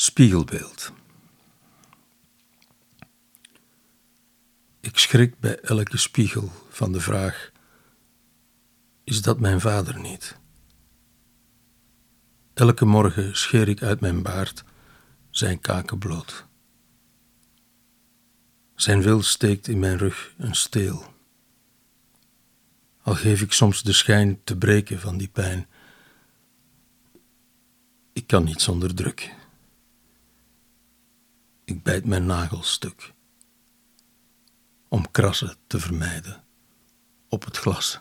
Spiegelbeeld. Ik schrik bij elke spiegel van de vraag: is dat mijn vader niet? Elke morgen scheer ik uit mijn baard zijn kaken bloot. Zijn wil steekt in mijn rug een steel. Al geef ik soms de schijn te breken van die pijn, ik kan niet zonder druk. Ik bijt mijn nagels stuk om krassen te vermijden op het glas.